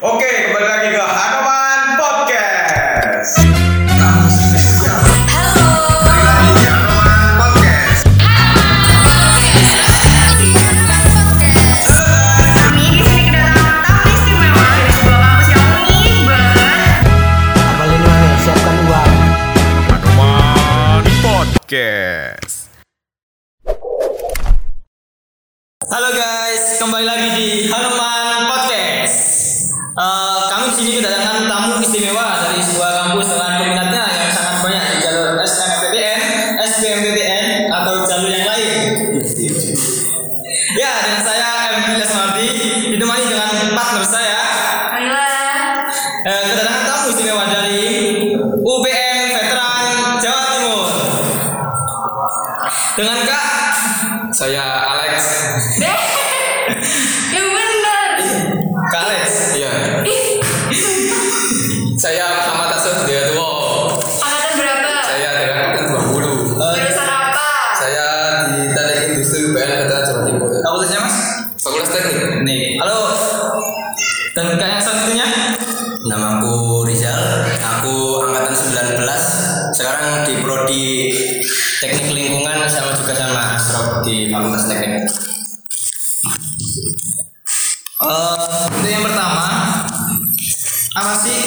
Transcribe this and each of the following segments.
Oke, kembali lagi ke hari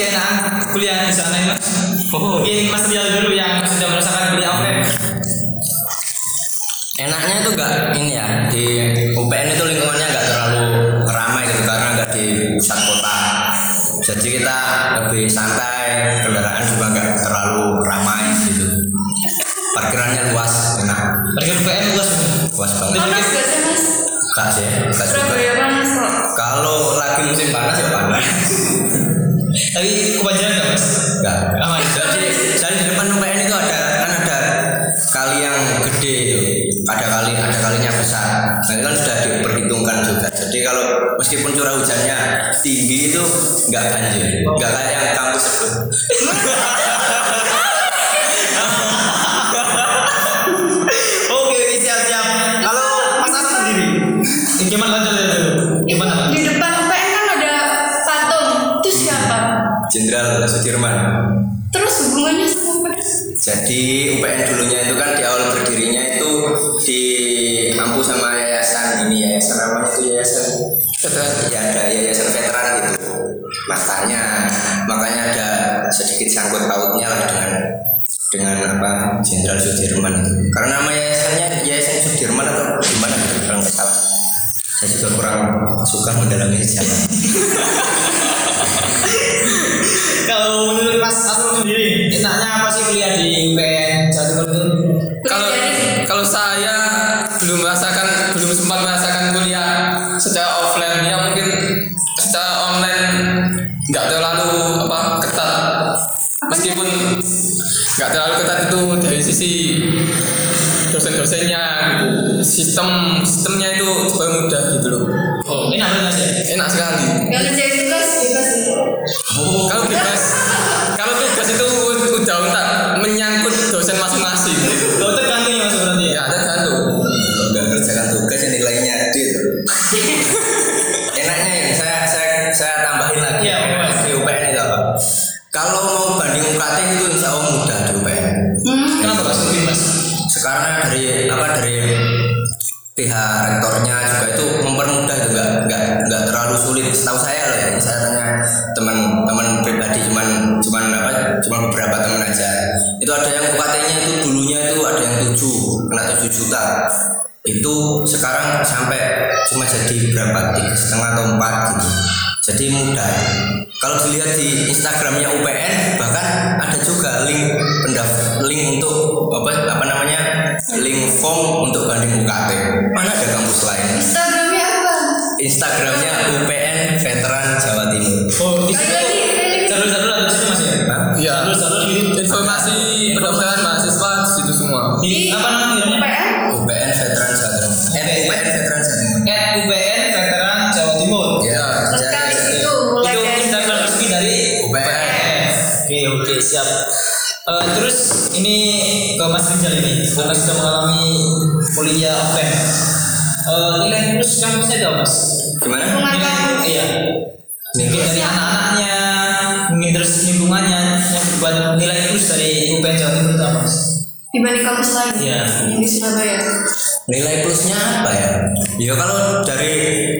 enak kuliah di sana ya mas. Oh. mungkin mas Rial dulu yang sudah merasakan kuliah enaknya itu enggak ini ya di UPN itu lingkungannya enggak terlalu ramai gitu karena enggak di pusat kota. Jadi kita lebih santai kendaraan juga enggak terlalu ramai gitu. Parkirannya luas enak. Parkir UPN luas. Luas banget. Luas sih? nggak ganjil enaknya apa sih kuliah di UPN Jawa Timur kalau kalau saya belum merasakan belum sempat merasakan kuliah secara offline. Ya mungkin secara online nggak terlalu apa ketat. Meskipun nggak terlalu ketat itu dari sisi dosen-dosennya gitu. sistem sistemnya itu cukup mudah gitu loh. Oh enak enak sih ya? enak sekali. kan mahasiswa di situ semua. Di apa namanya? UPN? UPN Veteran Jawa Timur. UPN Veteran Jawa Timur. UPN Veteran Jawa Timur. Ya. Terus kan itu mulai itu Instagram resmi dari UPN. Oke oke siap. Uh, terus ini ke Mas Rizal ini karena sudah mengalami kuliah offline. Uh, nilai lulus kampusnya jauh mas. Gimana? Nilai, iya. Mungkin dari anak-anaknya Dibanding kampus lain Iya. yang di Surabaya. nilai plusnya apa ya ya kalau dari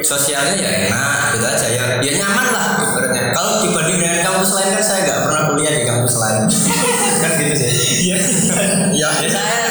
sosialnya ya enak gitu aja ya ya nyaman lah ibaratnya kalau dibanding dengan kampus lain kan saya nggak pernah kuliah di kampus lain kan gitu sih Iya. ya ya saya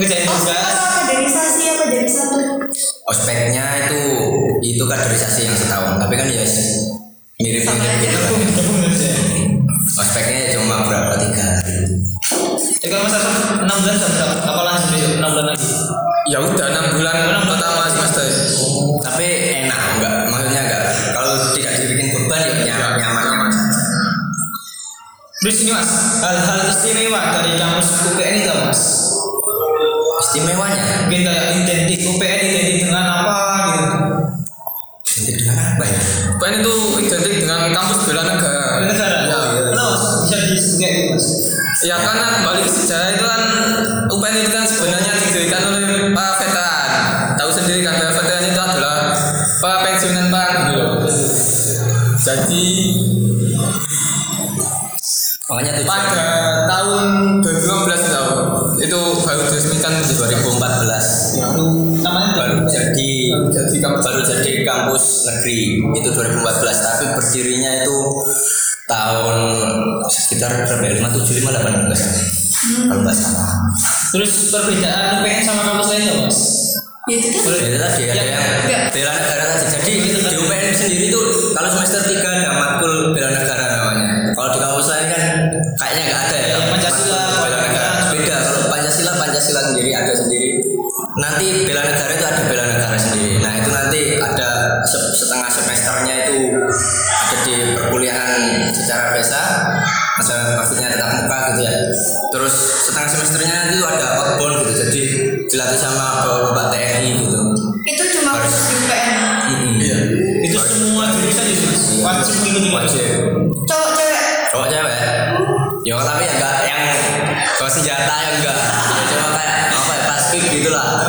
Ngerjain Oh, tugas. apa kaderisasi apa jadi satu? ospeknya itu itu kaderisasi yang setahun tapi kan ya mirip-mirip gitu kan ospeknya cuma berapa tiga hari Ya kalau Mas Asraf 6 bulan sampai berapa? Apa lanjut besok 6 bulan lagi? Ya udah enam bulan pertama semester. tapi enak enggak maksudnya enggak kalau tidak dibikin beban ya nyaman nyaman nyaman Terus ini Mas, hal-hal istimewa dari kampus UPN itu Mas? Istimewanya Mungkin kayak identik UPN identik dengan apa gitu. identik dengan apa ya UPN itu identik dengan kampus bela negara. Bela negara. Ya, Kenapa Mas? Bisa kayak gitu Mas? ya karena balik sejarah itu kan negeri. Itu 2014 tapi berdirinya itu tahun sekitar berapa ya? 57 58 enggak salah kalau nggak salah. Terus perbedaan UPN sama kampus lain ya Mas? Ya itu kan. itu tadi ada Ya, yang enggak. bela negara tadi. Jadi di UPN sendiri tuh kalau semester 3 ada matkul bela negara namanya. Kalau di kampus lain kan kayaknya nggak ada ya. Ya, Pancasila. bela negara. Beda. Kalau Pancasila Pancasila sendiri ada sendiri. Nanti bela negara itu ada bela negara sendiri. Nah secara biasa masa maksudnya tetap muka gitu ya terus setengah semesternya itu ada outbound gitu jadi dilatih sama bapak TNI gitu Itu cuma khusus di UPN. Iya. Itu semua jurusan itu Mas. Wajib mengikuti Mas. Wajib. Cowok cewek. Cowok cewek. Ya tapi ya enggak yang bawa senjata ya enggak. Ya cuma kayak apa ya paskib gitu lah.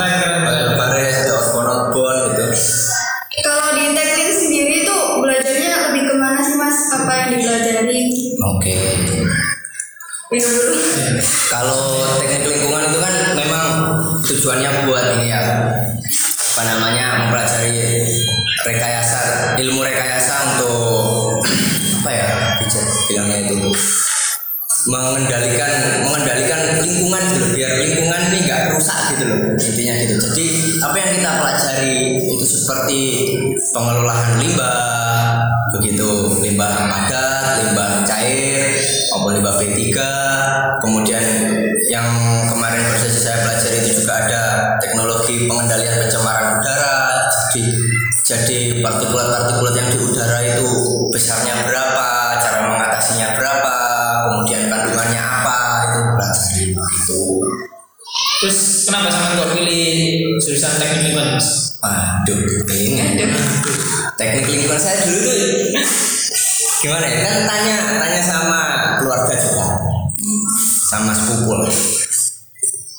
Sama sepupu lah.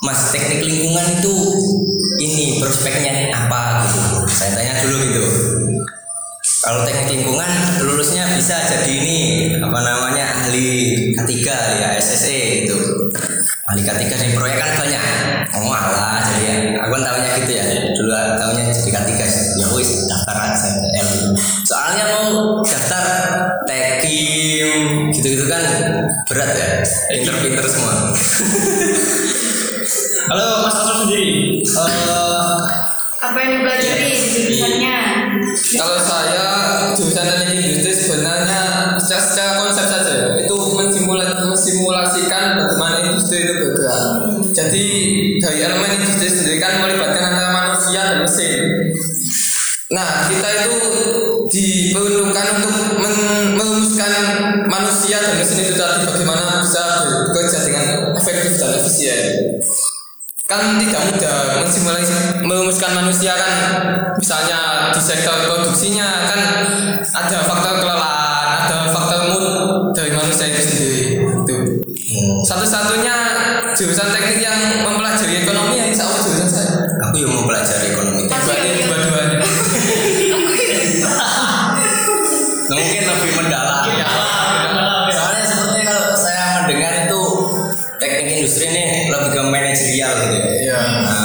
Mas teknik lingkungan itu ini prospeknya apa gitu? Saya tanya dulu gitu. Kalau teknik lingkungan lulusnya bisa jadi ini apa namanya ahli K3 ya SSE gitu. Ahli K3 di proyek kan banyak. Oh alah jadi ya. Aku kan tahunya gitu ya. Dulu tahunya jadi K3 ya wis daftar aja. Soalnya mau daftar tekim gitu-gitu kan berat ya? Iya. Pinter-pinter semua. Halo mas Asrul sendiri. Uh, apa yang dipelajari jurusannya? Iya. Kalau saya jurusan teknik industri sebenarnya secara, secara konsep saja. Itu mensimulasikan bagaimana industri itu bergerak. Jadi dari elemen industri sendiri kan melibatkan antara manusia dan mesin. Nah kita itu diperuntukkan untuk kan tidak mudah merumuskan manusia kan. Misalnya di sektor produksinya kan ada faktor kelelahan ada faktor mood dari manusia itu sendiri. Itu satu-satunya jurusan teknik Yeah.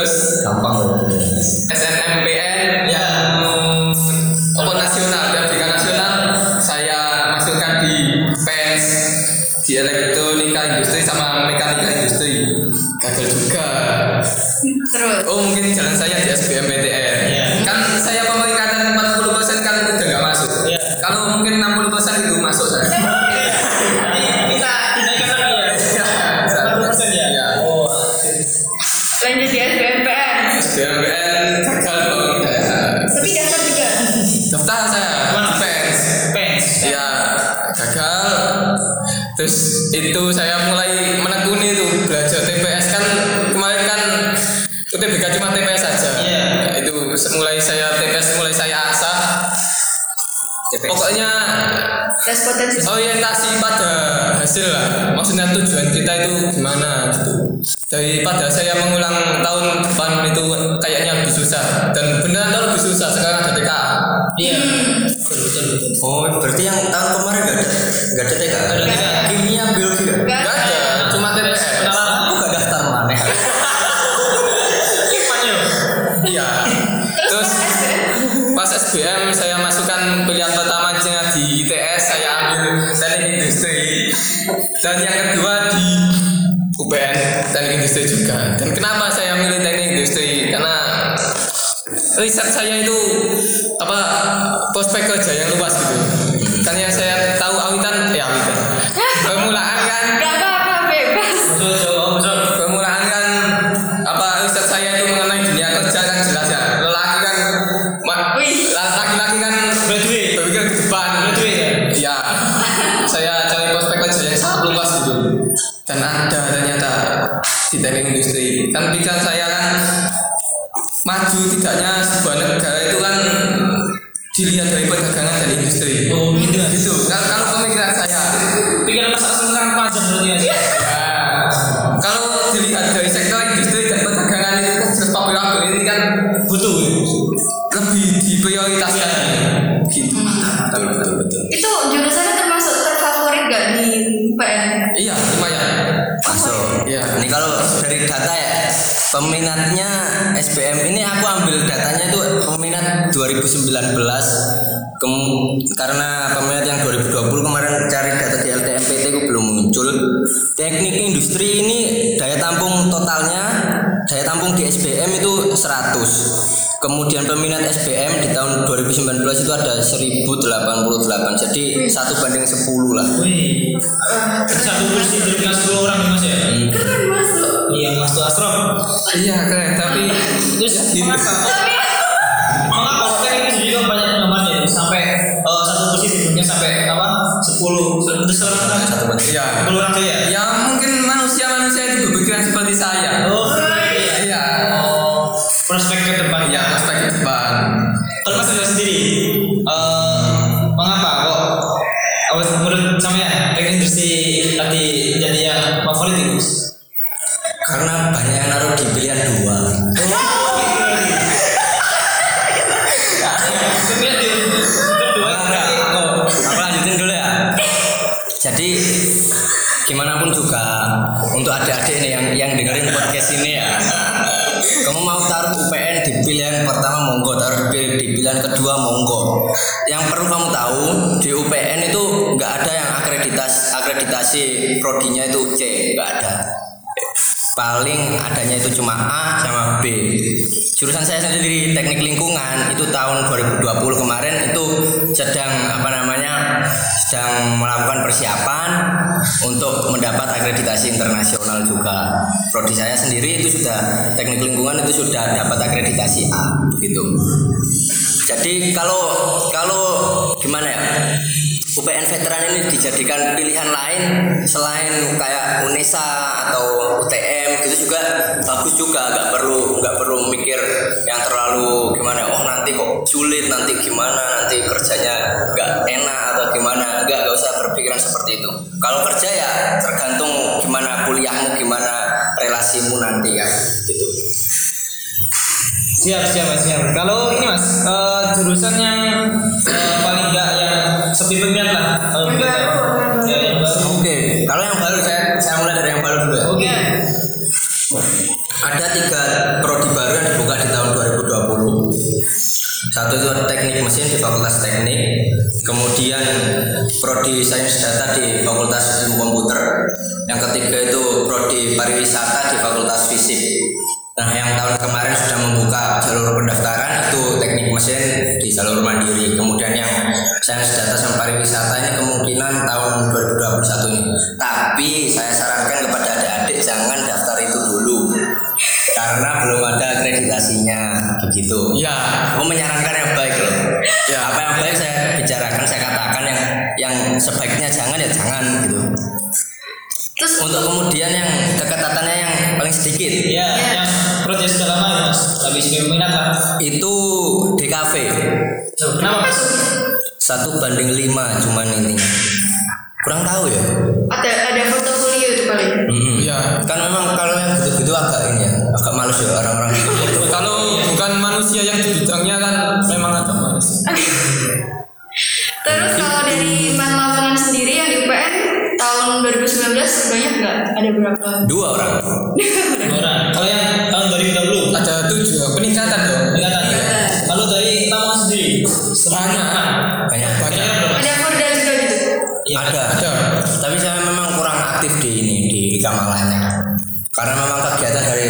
Terus gampang loh. Hasil lah. Maksudnya tujuan kita itu gimana gitu. Daripada saya mengulang tahun depan itu kayaknya lebih susah. Dan beneran tuh lebih susah sekarang ada TK Iya. Betul. Oh, berarti yang tahun kemarin gak ada? Gak ada TK? Ada. Kimia, biologi Gak ada. cuma TPS dan yang kedua di UPN teknik industri juga. Dan kenapa saya milih teknik industri? Karena riset saya itu apa prospek kerja yang luas gitu. Kan saya 2019 Kem- karena peminat yang 2020 kemarin cari data di LTMPT itu belum muncul. Teknik industri ini daya tampung totalnya daya tampung di SBM itu 100. Kemudian peminat SBM di tahun 2019 itu ada 1088. Jadi satu banding 10 lah. Wih. Mengapa kan ini juga banyak namanya sampai eh, satu kursi tidurnya sampai apa? 10 Untuk seorang Satu banding. Iya. 10 orang ya. Ya mungkin manusia-manusia itu berpikiran akreditasi prodinya itu C, nggak ada. Paling adanya itu cuma A sama B. Jurusan saya sendiri teknik lingkungan itu tahun 2020 kemarin itu sedang apa namanya sedang melakukan persiapan untuk mendapat akreditasi internasional juga. Prodi saya sendiri itu sudah teknik lingkungan itu sudah dapat akreditasi A begitu. Jadi kalau kalau gimana ya? UPN veteran ini dijadikan pilihan lain selain kayak UNESA atau UTM gitu juga bagus juga. Nggak perlu nggak perlu mikir yang terlalu gimana oh nanti kok sulit nanti gimana nanti kerjanya nggak enak atau gimana. Nggak nggak usah berpikiran seperti itu. Kalau kerja ya tergantung gimana kuliahmu gimana relasimu nanti kan gitu. Siap, siap, siap. Kalau ini Mas, eh, jurusan yang eh, paling enggak yang peminat lah. Yang baru. Ya, yang baru. Oke, kalau yang baru saya saya mulai dari yang baru dulu ya. Oke. Ada tiga prodi baru yang dibuka di tahun 2020. Satu itu teknik mesin di Fakultas Teknik, kemudian prodi sains data di Fakultas Ilmu Komputer, yang ketiga itu prodi pariwisata di Fakultas Fisik. Nah, yang tahun kemarin sudah membuka jalur pendaftaran itu teknik mesin di jalur mandiri. Yang sains data dan pariwisata ini kemungkinan tahun 2021 ini. Tapi saya sarankan kepada adik-adik jangan daftar itu dulu karena belum ada akreditasinya begitu. Iya. Aku menyarankan yang baik loh. Ya. Apa yang baik saya bicarakan, saya katakan yang yang sebaiknya jangan ya jangan gitu. terus Untuk kemudian yang keketatannya yang paling sedikit Ya, yang proyek sudah lama ya, Mas. Habis peminat lah. itu DKV. So, kenapa Mas? Satu banding lima cuman ini kurang tahu ya Ada ada portofolio itu paling. Mm-mm. Iya. kan memang kalau yang gitu-gitu agak ini ya agak males ya orang-orang Kalau bukan manusia yang di bidangnya kan memang agak males. Terus kalau dari Lamongan sendiri yang di UPN tahun 2019 banyak nggak? Ada berapa? dua orang Dua orang. Kalau yang tahun 2020 Ada tujuh peningkatan dong. peningkatan. Peningkatan. Kalau dari tamu sendiri semuanya ada Ada. tapi saya memang kurang aktif di ini di kamalannya karena memang kegiatan dari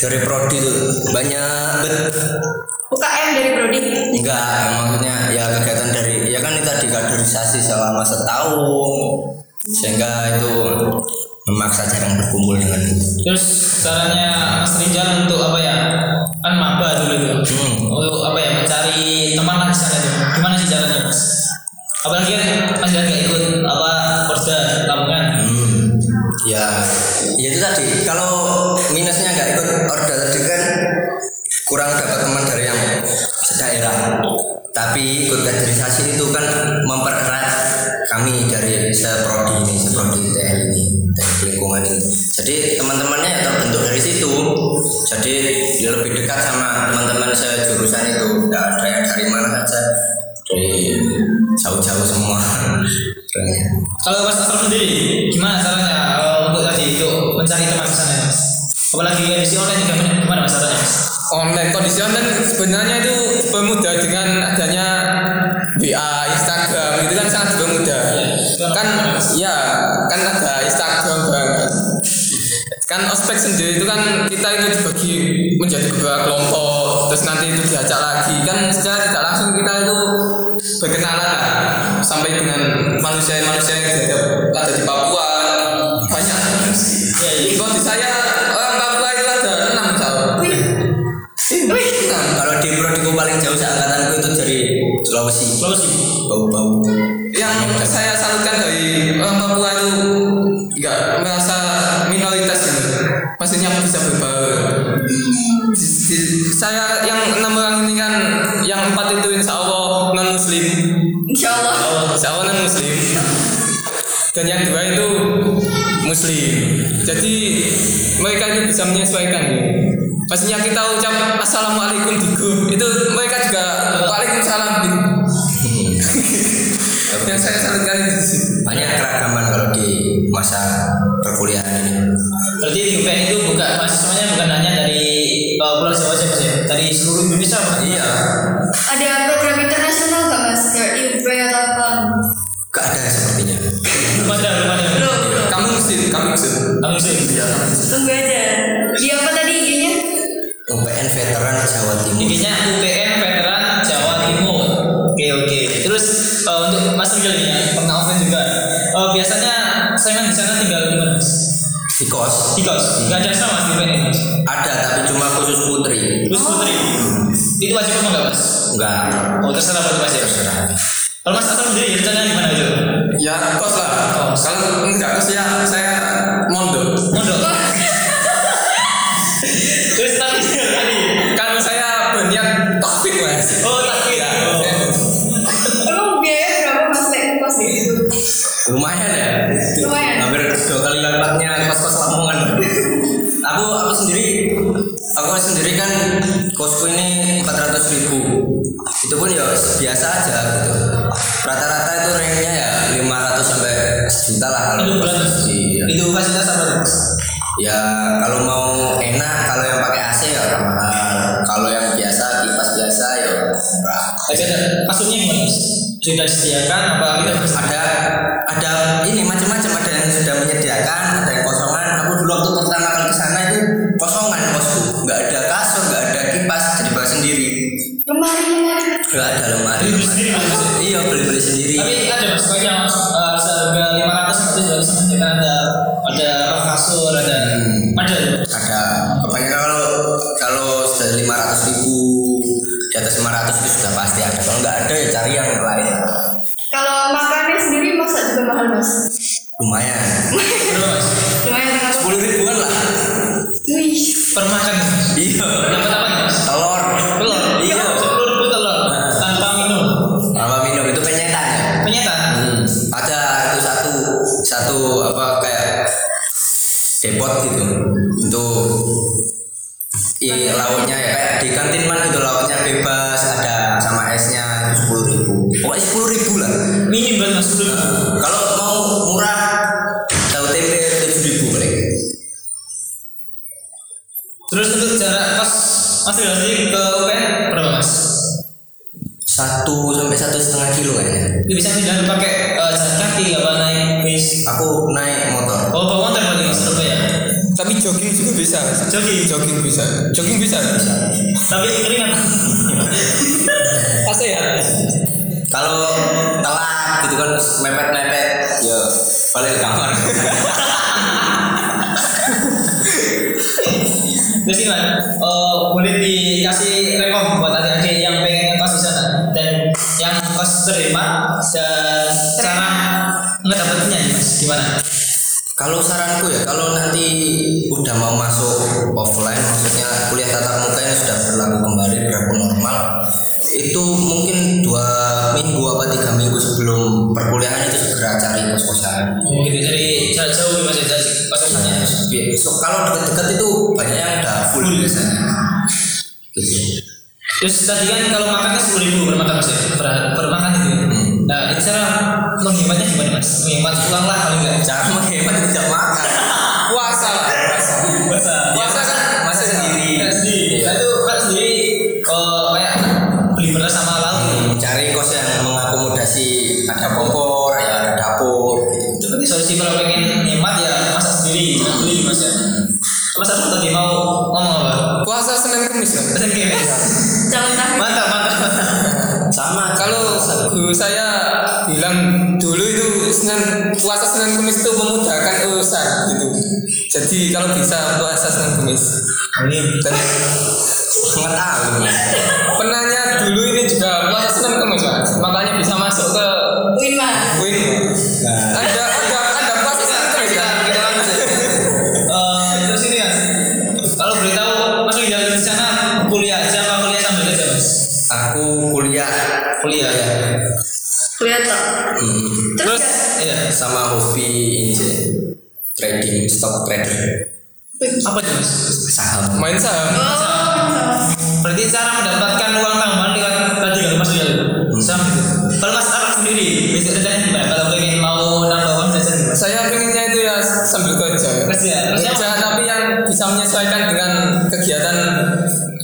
dari prodi itu banyak bet UKM dari Prodi. enggak maksudnya ya kegiatan dari ya kan itu tadi kaderisasi selama setahun sehingga itu memaksa jarang berkumpul dengan Terus caranya Mas Rizal untuk apa ya? Kan maba dulu itu. Hmm. Untuk apa ya? Mencari teman lah di sana itu. Gimana sih caranya Mas? Apalagi kan Mas Rizal nggak ikut itu tadi. Kalau minusnya nggak ikut order tadi kan kurang dapat teman dari yang sedaerah. Tapi ikut kaderisasi itu kan mempererat kami dari seprodi ini, seprodi TL ini, teknik lingkungan ini. Jadi teman-temannya ya terbentuk dari situ. Jadi dia lebih dekat sama teman-teman sejurusan itu. Nggak ada yang dari mana saja. Dari jauh-jauh semua. Orangnya. Kalau Mas Asraf sendiri, gimana caranya mencari teman sana ya, Mas? Apalagi kondisi online juga gimana Mas caranya Mas? Online kondisi online sebenarnya itu dipermudah dengan adanya WA, Instagram itu kan sangat dipermudah. Kan ya kan ada Instagram banget. Kan ospek sendiri itu kan kita itu dibagi menjadi beberapa kelompok terus nanti itu diajak lagi kan secara tidak langsung kita itu berkenalan lah sampai dengan manusia-manusia yang ada di Papua Sulawesi. Sulawesi. Bau-bau. yang saya salutkan dari orang Papua itu nggak merasa minoritas gitu maksudnya bisa berbaur saya yang enam orang ini kan yang empat itu insya Allah non muslim Insya Allah. insya Allah non muslim dan yang dua itu muslim jadi mereka itu bisa menyesuaikan maksudnya kita ucap assalamualaikum di grup itu mereka masa perkuliahan ini. Berarti UPN itu bukan mahasiswanya bukan hanya dari uh, Pulau Jawa saja ya, dari seluruh Indonesia Mas. Iya, Ada program internasional nggak mas? Kayak IUP atau apa? gak ada sepertinya. Belum ada, belum ada. Belum. kamu muslim kamu muslim Kamu sih. Tunggu aja. Di apa tadi IG-nya? UPN Veteran Jawa Timur. Intinya UPN Veteran Jawa Timur. Oke oke. Terus uh, untuk Mas Rizal saya di sana tinggal di mana? Di kos Di kos. Gak ada sama di UPN Mas. ada tapi cuma khusus putri. Terus Putri. Itu wajib apa enggak Mas? Enggak Oh terserah buat Mas ya. terserah. Kalau Mas Asal sendiri rencananya gimana itu? ya kos lah kalau enggak kos ya saya mondok Mondok. Terus tadi tadi. kalau saya berniat topik mas Oh takdir. Oh. Emang biaya berapa mas naik kos di situ? Ya. Lumayan. Kosku ini 400 ribu itu pun ya biasa aja gitu rata-rata itu range-nya ya 500 sampai sejuta lah kalau Itu bulan Iya. Itu fasilitas apa tuh? Ya kalau mau enak kalau yang pakai AC ya mahal. Kalau yang biasa kipas biasa ya murah. Maksudnya gimana? Sudah disediakan apa Ada ada lemari. Beli sendiri? Iya beli-beli sendiri. Tapi ada mas, pokoknya mas uh, seharga 500 nanti sudah bisa menyediakan ada ada kasur, ada Hmm. ada. ada kebanyakan kalau kalau sudah lima ratus ribu di atas 500 itu sudah pasti ada kalau nggak ada ya cari yang lain kalau dekat-dekat itu banyak yang udah full biasanya. Gitu. Terus tadi kan kalau makannya sepuluh ribu per makan mas ya per, per makan itu. Nah itu cara menghematnya gimana mas? Menghemat uang lah paling enggak. Cara menghemat tidak makan. Jadi kalau bisa puasa Senin Kamis. Dan pengetahuan. penanya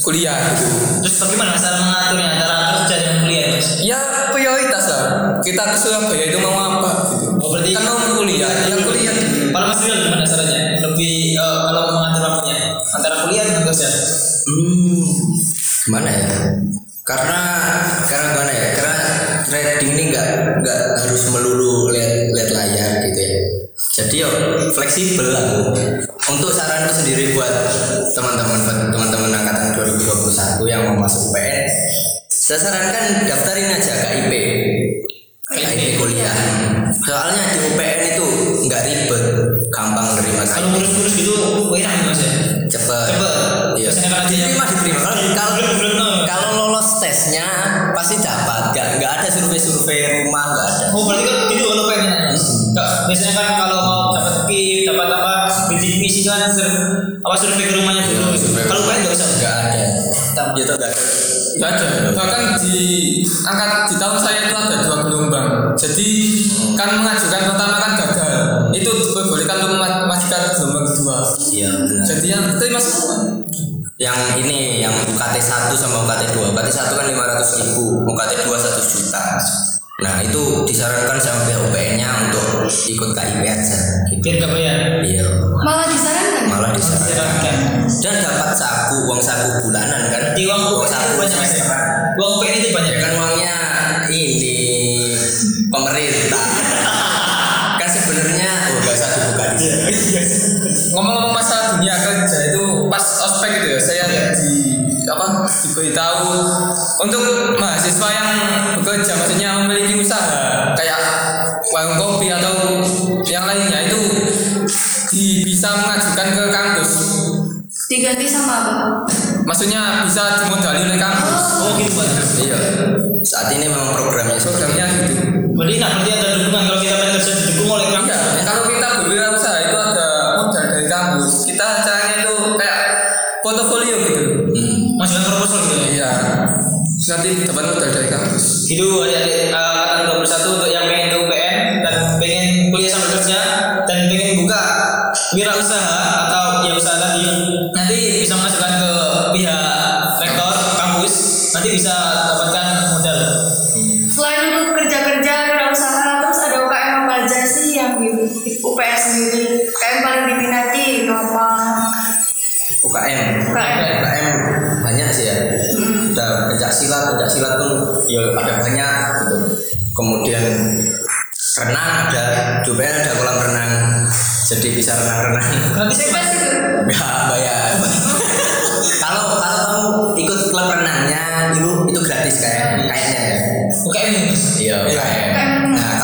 kuliah gitu. Terus bagaimana cara mengaturnya antara kerja dan kuliah mas? Ya prioritas lah. Kita ke Surabaya itu mau apa gitu. Oh, berarti kan mau kuliah, yang kuliah. Kalau Mas Rizal gimana caranya? Lebih eh, kalau mengatur waktunya antara kuliah dan kerja? Hmm, gimana ya? Karena karena gimana ya? Karena trading ini nggak nggak harus melulu lihat lihat layar gitu ya. Jadi yo fleksibel lah. Untuk saranku sendiri buat teman-teman teman-teman angkatan 2021 yang mau masuk UPN, saya sarankan daftarin aja KIP. KIP kuliah. Soalnya di UPN itu nggak ribet, gampang nerima Kalau KIP. ngurus-ngurus gitu, enak mas ya? Cepet. Cepet. Iya. Diterima diterima. Kalau kalau kalau lolos tesnya pasti dapat. Gak nggak ada survei-survei rumah nggak ada. Oh berarti kan gitu kalau pengen? Nggak, biasanya kan kalau mau dapat PIP, dapat apa, bidik misi kan sur- apa survei ke rumahnya dulu. Kalau pengen nggak usah. Nggak ada. Gitu nggak ada. Ada. Bahkan di angkat di tahun saya itu ada dua gelombang. Jadi kan mengajukan pertama kan gagal. Itu diperbolehkan untuk mema- memajukan gelombang kedua. Iya benar. Jadi yang terima semua. Yang ini yang UKT 1 sama UKT 2. UKT 1 kan 500 ribu, UKT 2 1 juta. Nah itu disarankan sama pihak UPN-nya untuk ikut KIP aja. Gitu. Biar nggak bayar. Iya. Malah disarankan. Malah disarankan. Disarankan. Dan dapat saku, uang saku bulanan kan? Di uang uang UPN saku itu banyak mas ya? Uang UPN itu banyak Ya kan uangnya ini pemerintah. kan sebenarnya oh gak usah dibuka di sini. Ngomong-ngomong masalah dunia kerja itu pas ospek itu ya saya di apa diberitahu untuk mahasiswa yang bekerja maksudnya diganti sama apa? Maksudnya bisa dimodali oleh kan? Oh, gitu Pak. Iya. Saat ini memang programnya programnya gitu. Berarti nah berarti ada dukungan kalau kita pengen kerja didukung oleh kampus. Iya, kalau kita berwirausaha itu ada modal dari kampus. Kita caranya itu kayak portofolio gitu. Hmm. Majukan proposal gitu. Iya. Nanti dapat modal dari kampus. Itu adik-adik UKM kayaknya ya UKM iya. UKM nah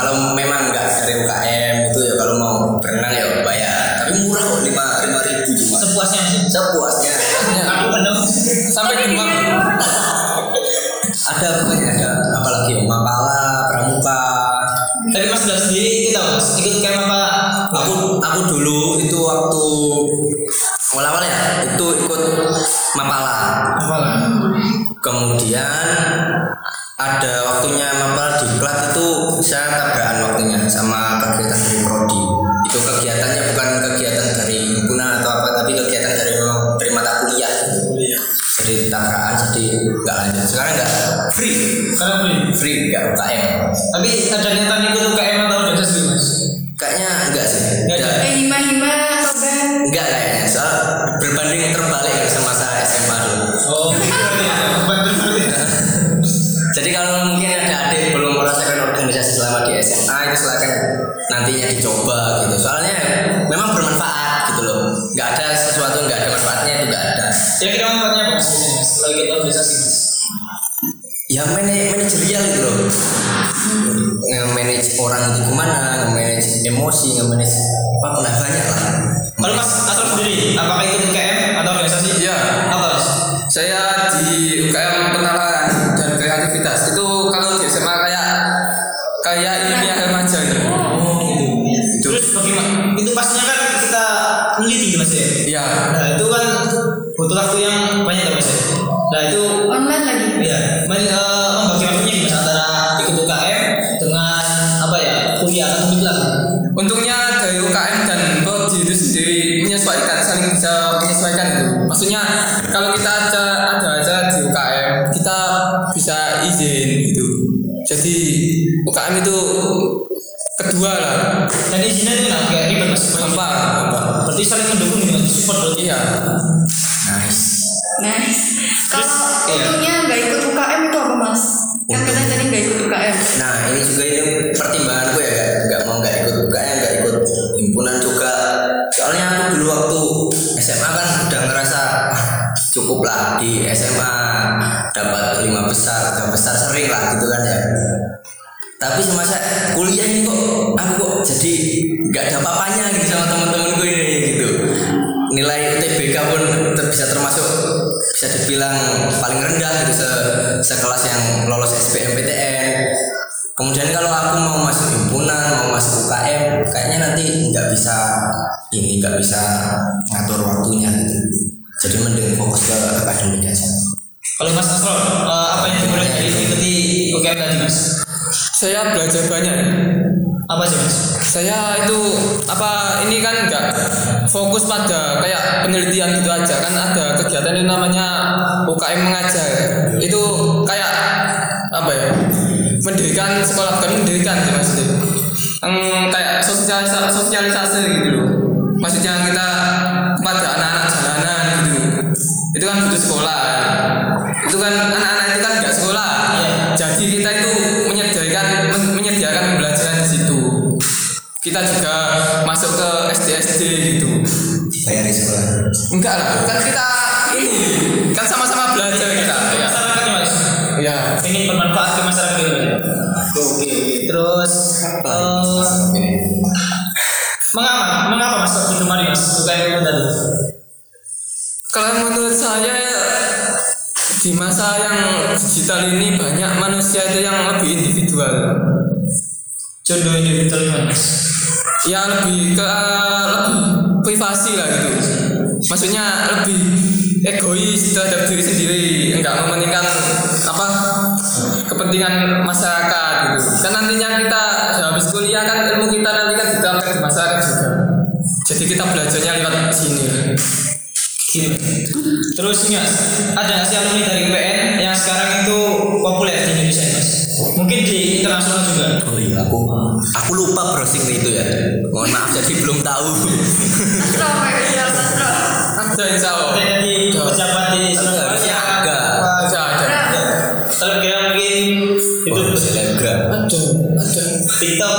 ya berarti saling mendukung dengan support berarti? Iya. apa sih mas? Saya itu apa ini kan enggak fokus pada kayak penelitian gitu aja. Kan ada kegiatan yang namanya UKM mengajar. Itu kayak apa ya mendirikan sekolah kan mendirikan sih mas hmm, kayak sosialisasi, sosialisasi gitu loh. Maksudnya kita pada anak-anak jalanan gitu. Itu kan butuh sekolah. Itu kan anak kita juga masuk ke SD SD gitu. Bayar sekolah. Enggak lah kan kita ini kan sama-sama belajar kita. Ya mas. Ya ini bermanfaat ke masyarakat juga oke terus uh, mengapa mengapa mas Pak Mari mas? Suka yang tadi. Kalau menurut saya di masa yang digital ini banyak manusia itu yang lebih individual. Contoh individual mas ya lebih ke privasi lah gitu. Maksudnya lebih egois terhadap diri sendiri enggak mementingkan apa kepentingan masyarakat gitu. Kan nantinya kita habis kuliah kan ilmu kita nanti kan diterapkan di masyarakat juga. Jadi kita belajarnya lewat sini. Gitu terus ada nggak sih alumni dari PN yang sekarang itu Mungkin di internasional juga. Oh iya, aku aku lupa browsing itu ya. Mohon maaf jadi belum tahu. Astro, kayak gitu, Astro. ada insya Allah Ada jadi pejabat di ada. ada ada kira mungkin itu Oh, Telegram. ada ada TikTok.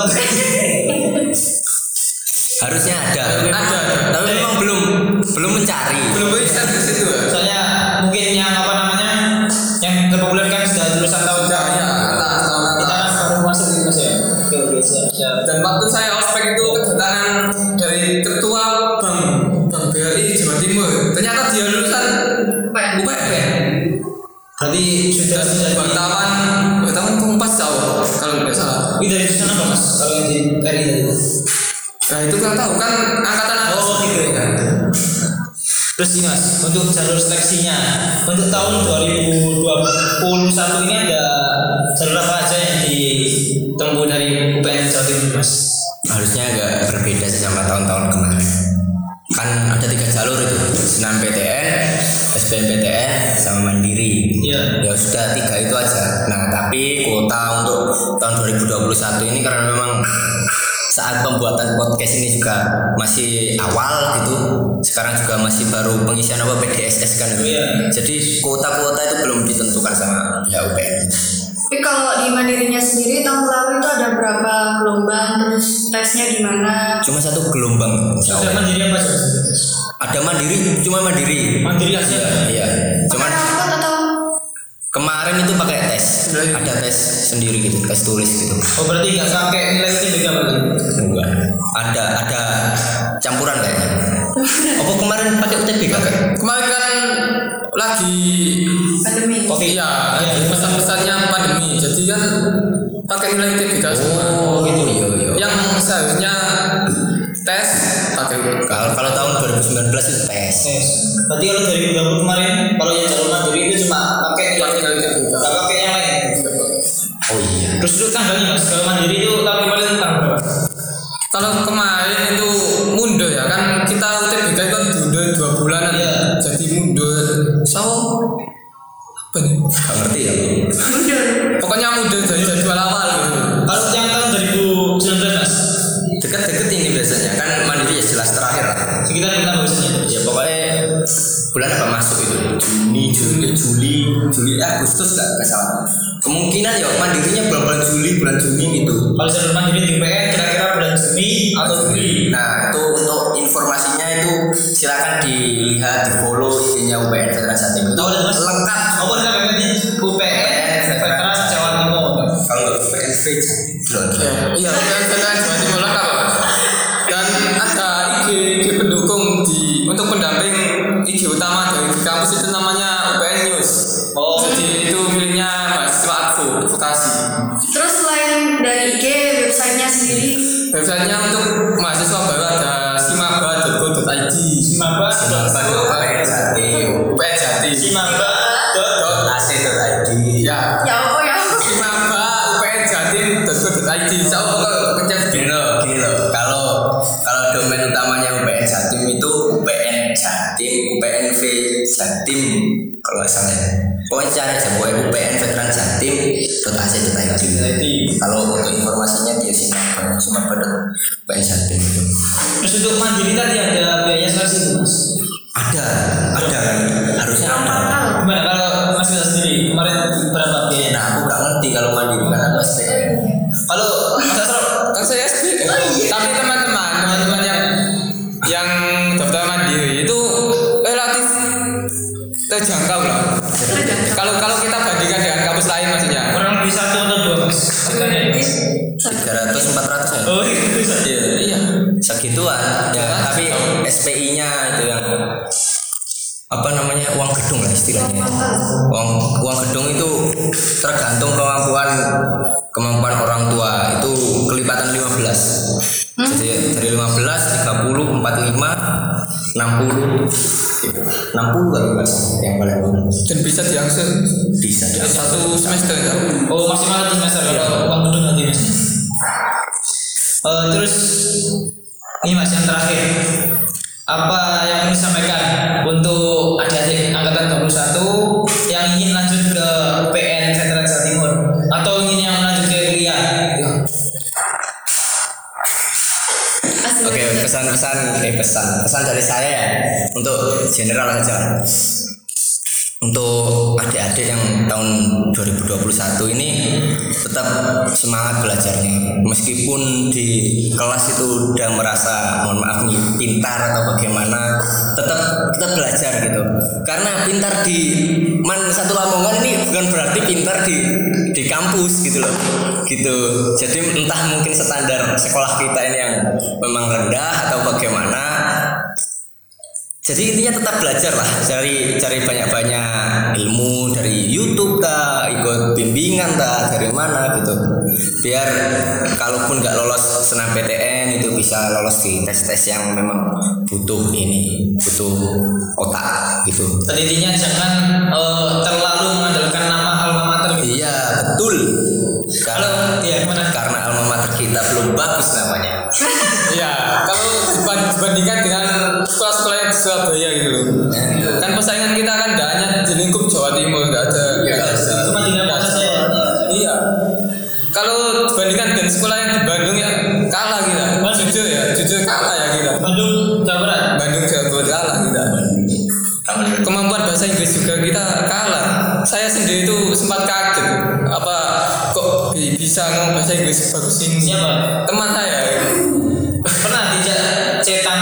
Juga masih awal gitu. Sekarang juga masih baru pengisian apa PDSS kan. gitu. Iya. Jadi kuota-kuota itu belum ditentukan sama pihak UPN. Tapi kalau di mandirinya sendiri tahun lalu itu ada berapa gelombang terus tesnya gimana? Cuma satu gelombang. Allah. mandiri apa sih? Ada mandiri, cuma mandiri. Mandiri aja. Iya. Cuman atau kemarin itu pakai tes, ada tes sendiri gitu, tes tulis gitu. Oh berarti nggak pakai nilai UTBK berarti? Enggak. Ada ada campuran kayaknya. Apa kemarin pakai UTBK? kemarin kan lagi pandemi? Covid. iya besar-besarnya pandemi jadi kan pakai nilai UTBK semua Oh gitu iya iya. yang seharusnya tes pakai Kalau kalau tahun 2019 itu tes. Tes. Berarti kalau 2020 kemarin kalau yang jalur mandiri itu cuma Terus itu tanggalnya mas, kalau mandiri itu tahun kemarin tanggal berapa? kalau kemarin itu mundur ya kan kita UTBK itu kan diundur dua bulanan Iya. jadi mundur so apa nih Gak ngerti ya. Mundur. pokoknya mundur dari jadwal awal gitu Kalau yang tahun 2019 mas, Deket-deket ini biasanya kan mandiri ya jelas terakhir lah. sekitar berapa biasanya? Ya pokoknya bulan apa masuk itu? Juni, Juli, Juli, Juli, eh, Agustus nggak salah. Kemungkinan ya mandirinya bulan-bulan Juli, bulan Juni gitu. Kalau jalur mandiri di UPN kira-kira bulan Juni atau Juli? Nah itu untuk informasinya itu silakan dilihat di follow IG-nya UPN Veteran Jatim itu Oh, lengkap. Oh, benar di UPN Veteran Jawa Timur. Kalau nggak UPN V Jatim. iya kan veteran Jawa Timur lengkap dan ada IG IG pendukung di untuk pendamping IG utama dari di kampus itu namanya mas yang paling bagus dan bisa diakses? Bisa ya, jadi satu semester ya? Oh maksimal satu semester. Kalau uang gedung nanti mas. Eh, terus ini mas yang terakhir. Apa yang ingin disampaikan untuk adik-adik angkatan 21 yang ingin lanjut pesan-pesan eh pesan pesan dari saya ya untuk general saja. Untuk adik-adik yang tahun 2021 ini tetap semangat belajarnya. Meskipun di kelas itu udah merasa mohon maaf nih pintar atau bagaimana, tetap tetap belajar gitu. Karena pintar di Man satu Lamongan ini bukan berarti pintar di di kampus gitu loh. Gitu. Jadi entah mungkin standar sekolah kita ini yang memang rendah atau bagaimana jadi intinya tetap belajar lah cari cari banyak-banyak ilmu dari YouTube kah ikut bimbingan kah dari mana gitu. Biar kalaupun nggak lolos senam PTN itu bisa lolos di tes-tes yang memang butuh ini butuh otak gitu. Dan intinya jangan eh, terlalu mengandalkan nama alma mater. Iya betul. Karena Kalau ya gimana? karena alma mater kita belum bagus namanya. Ya kalau diban- dibandingkan dengan di Surabaya gitu loh. Kan persaingan kita kan gak hanya di lingkup Jawa Timur gak ada. Iya. Cuma ada. saya. iya. kalau dibandingkan dengan sekolah yang di Bandung ya kalah kita jujur ya jujur kalah ya kita Bandung Jawa Barat. Bandung Jawa Barat kalah kita kemampuan bahasa Inggris juga kita kalah. Saya sendiri itu sempat kaget. Apa kok bi- bisa ngomong bahasa Inggris bagus ini? Siapa? teman saya. Pernah dijak cetan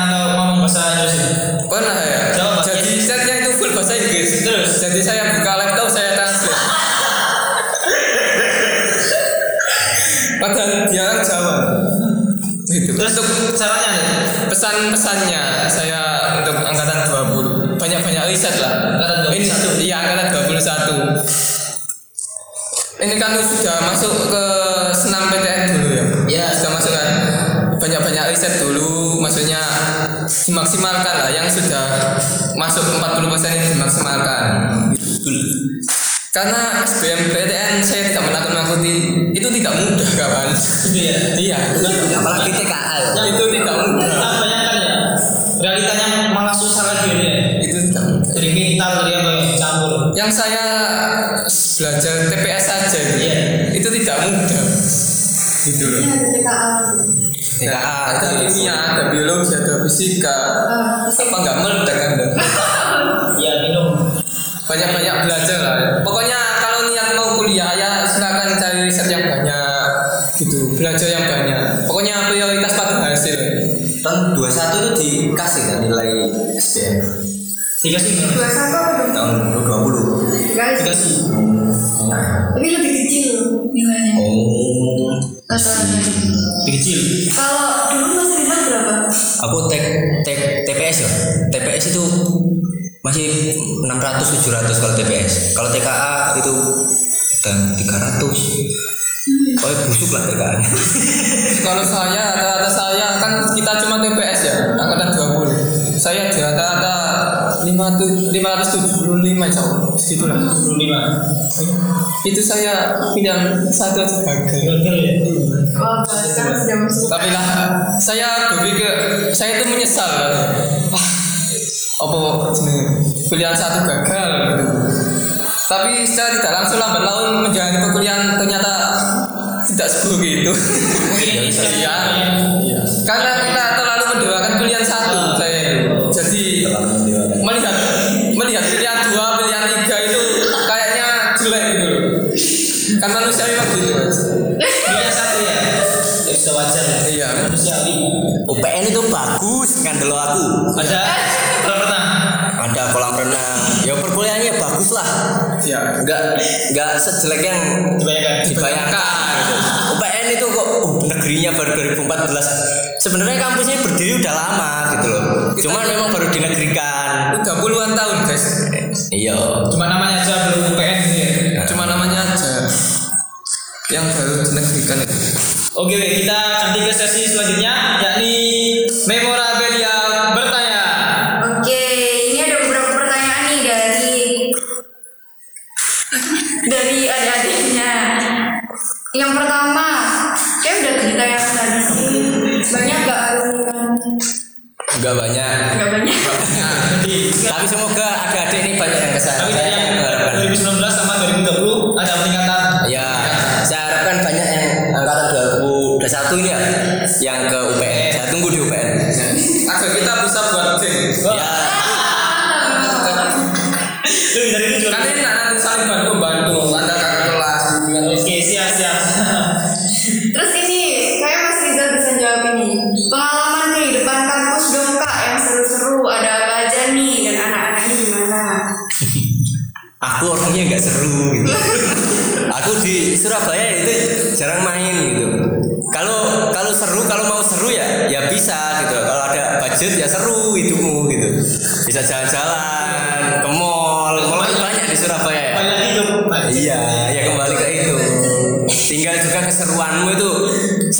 karena SBMPTN saya tidak menakut-nakuti itu tidak mudah kawan Itu ya. iya apalagi TKA ya. itu tidak mudah Kita bayangkan ya. Realitanya malah susah lagi ya. itu tidak mudah Jadi apa ya campur. yang saya belajar TPS saja. Iya. itu tidak mudah gitu loh ada TKA. TKA ada itu kimia ada biologi ada fisika Ah, apa nggak meledak anda Ya minum. Banyak-banyak belajar lah pokoknya kalau niat mau kuliah ya silakan cari riset yang banyak gitu belajar yang banyak pokoknya prioritas pada hasil tahun 21 itu dikasih kan nilai SBM Dikasih. Dua satu apa tahun 2020 Guys, Dikasih. tapi lebih kecil nilainya. oh. Lebih kecil. Kalau dulu Mas Ridwan berapa? aku tek tek TPS ya TPS itu masih 600 700 kalau TPS kalau TKA itu dan 300 oh busuk lah TKA nya. Kalau saya rata-rata saya kan kita cuma TPS ya angkatan 20 saya di rata-rata 575 insya Allah segitulah 25. itu saya pilihan satu aja. Gagal ya. Masuk. tapi lah saya berpikir saya itu menyesal. ah apa pilihan satu gagal gitu. tapi secara tidak langsung lambat laun menjalani perkuliahan ternyata tidak seburuk itu. Ini Iya. karena kita terlalu mendoakan pilihan satu saya jadi melihat melihat pilihan dua pilihan tiga itu kayaknya jelek gitu loh. Kan manusia memang gitu mas. Pilihan satu ya. Ya bisa wajar ya. iya. Manusiawi. UPN itu bagus kan dulu aku. Ada nggak nggak sejelek yang Dibayangkan. dibayangkan. gitu. UPN itu kok oh, negerinya baru 2014 sebenarnya kampusnya berdiri udah lama gitu loh. Cuman memang baru dinegerikan. udah puluhan tahun guys. Iya. Cuma namanya aja belum UPN gitu ya. cuma namanya aja yang baru dinegerikan. Itu Oke, kita nanti ke sesi selanjutnya yakni memorabilia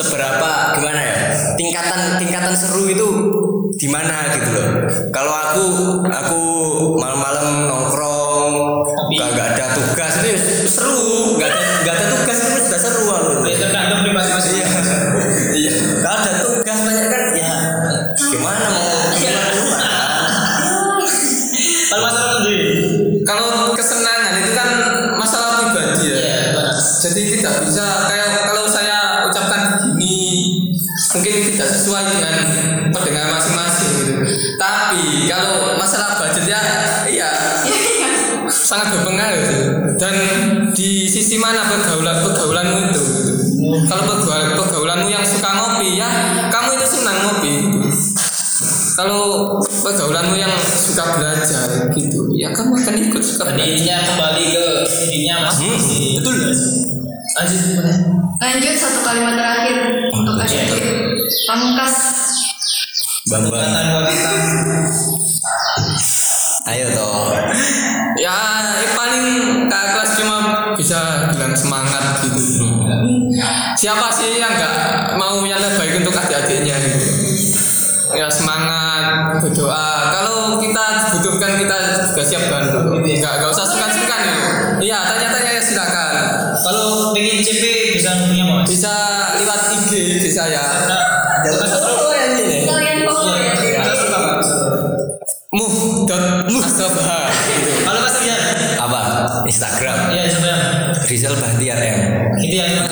seberapa gimana ya tingkatan tingkatan seru itu di mana gitu loh. Kalau aku aku malam-malam nongkrong nggak ada tugas itu ya seru nggak ada nggak gimana pergaulan pergaulanmu itu? Kalau pergaulan pergaulanmu yang suka ngopi ya kamu itu senang ngopi. Kalau pergaulanmu yang suka belajar gitu ya kamu akan ikut suka belajar. kembali ke dirinya mas. Hmm, betul. Lanjut lanjut satu kalimat terakhir untuk kasih pamungkas. Bambang wanita. sih saya. Jangan solo ini. Kalau Mas? Rian. Apa? Instagram. Iya Rizal Bahtiar M. Itu yang